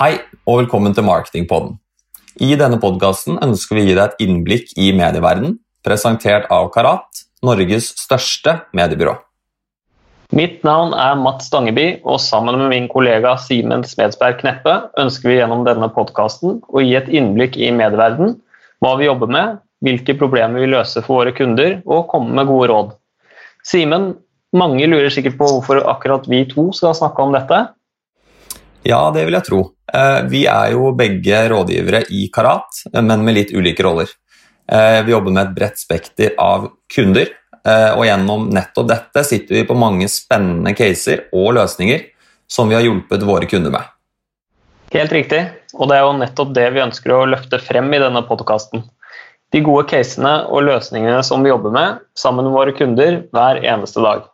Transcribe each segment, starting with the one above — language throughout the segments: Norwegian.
Hei, og velkommen til Marketingpodden. I denne podkasten ønsker vi å gi deg et innblikk i medieverdenen, presentert av Karat, Norges største mediebyrå. Mitt navn er Mats Stangeby, og sammen med min kollega Simen Smedsberg Kneppe ønsker vi gjennom denne podkasten å gi et innblikk i medieverdenen, hva vi jobber med, hvilke problemer vi løser for våre kunder, og komme med gode råd. Simen, mange lurer sikkert på hvorfor akkurat vi to skal snakke om dette. Ja, det vil jeg tro. Eh, vi er jo begge rådgivere i Karat, men med litt ulike roller. Eh, vi jobber med et bredt spekter av kunder, eh, og gjennom nettopp dette sitter vi på mange spennende caser og løsninger som vi har hjulpet våre kunder med. Helt riktig, og det er jo nettopp det vi ønsker å løfte frem i denne podkasten. De gode casene og løsningene som vi jobber med sammen med våre kunder hver eneste dag.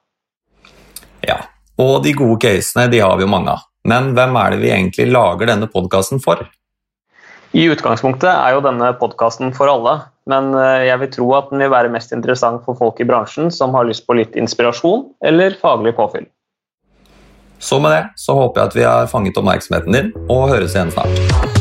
Ja, og de gode casene de har vi jo mange av. Men hvem er det vi egentlig lager denne podkasten for? I utgangspunktet er jo denne podkasten for alle, men eh, jeg vil tro at den vil være mest interessant for folk i bransjen som har lyst på litt inspirasjon eller faglig påfyll. Så med det så håper jeg at vi har fanget oppmerksomheten din, og høres igjen snart.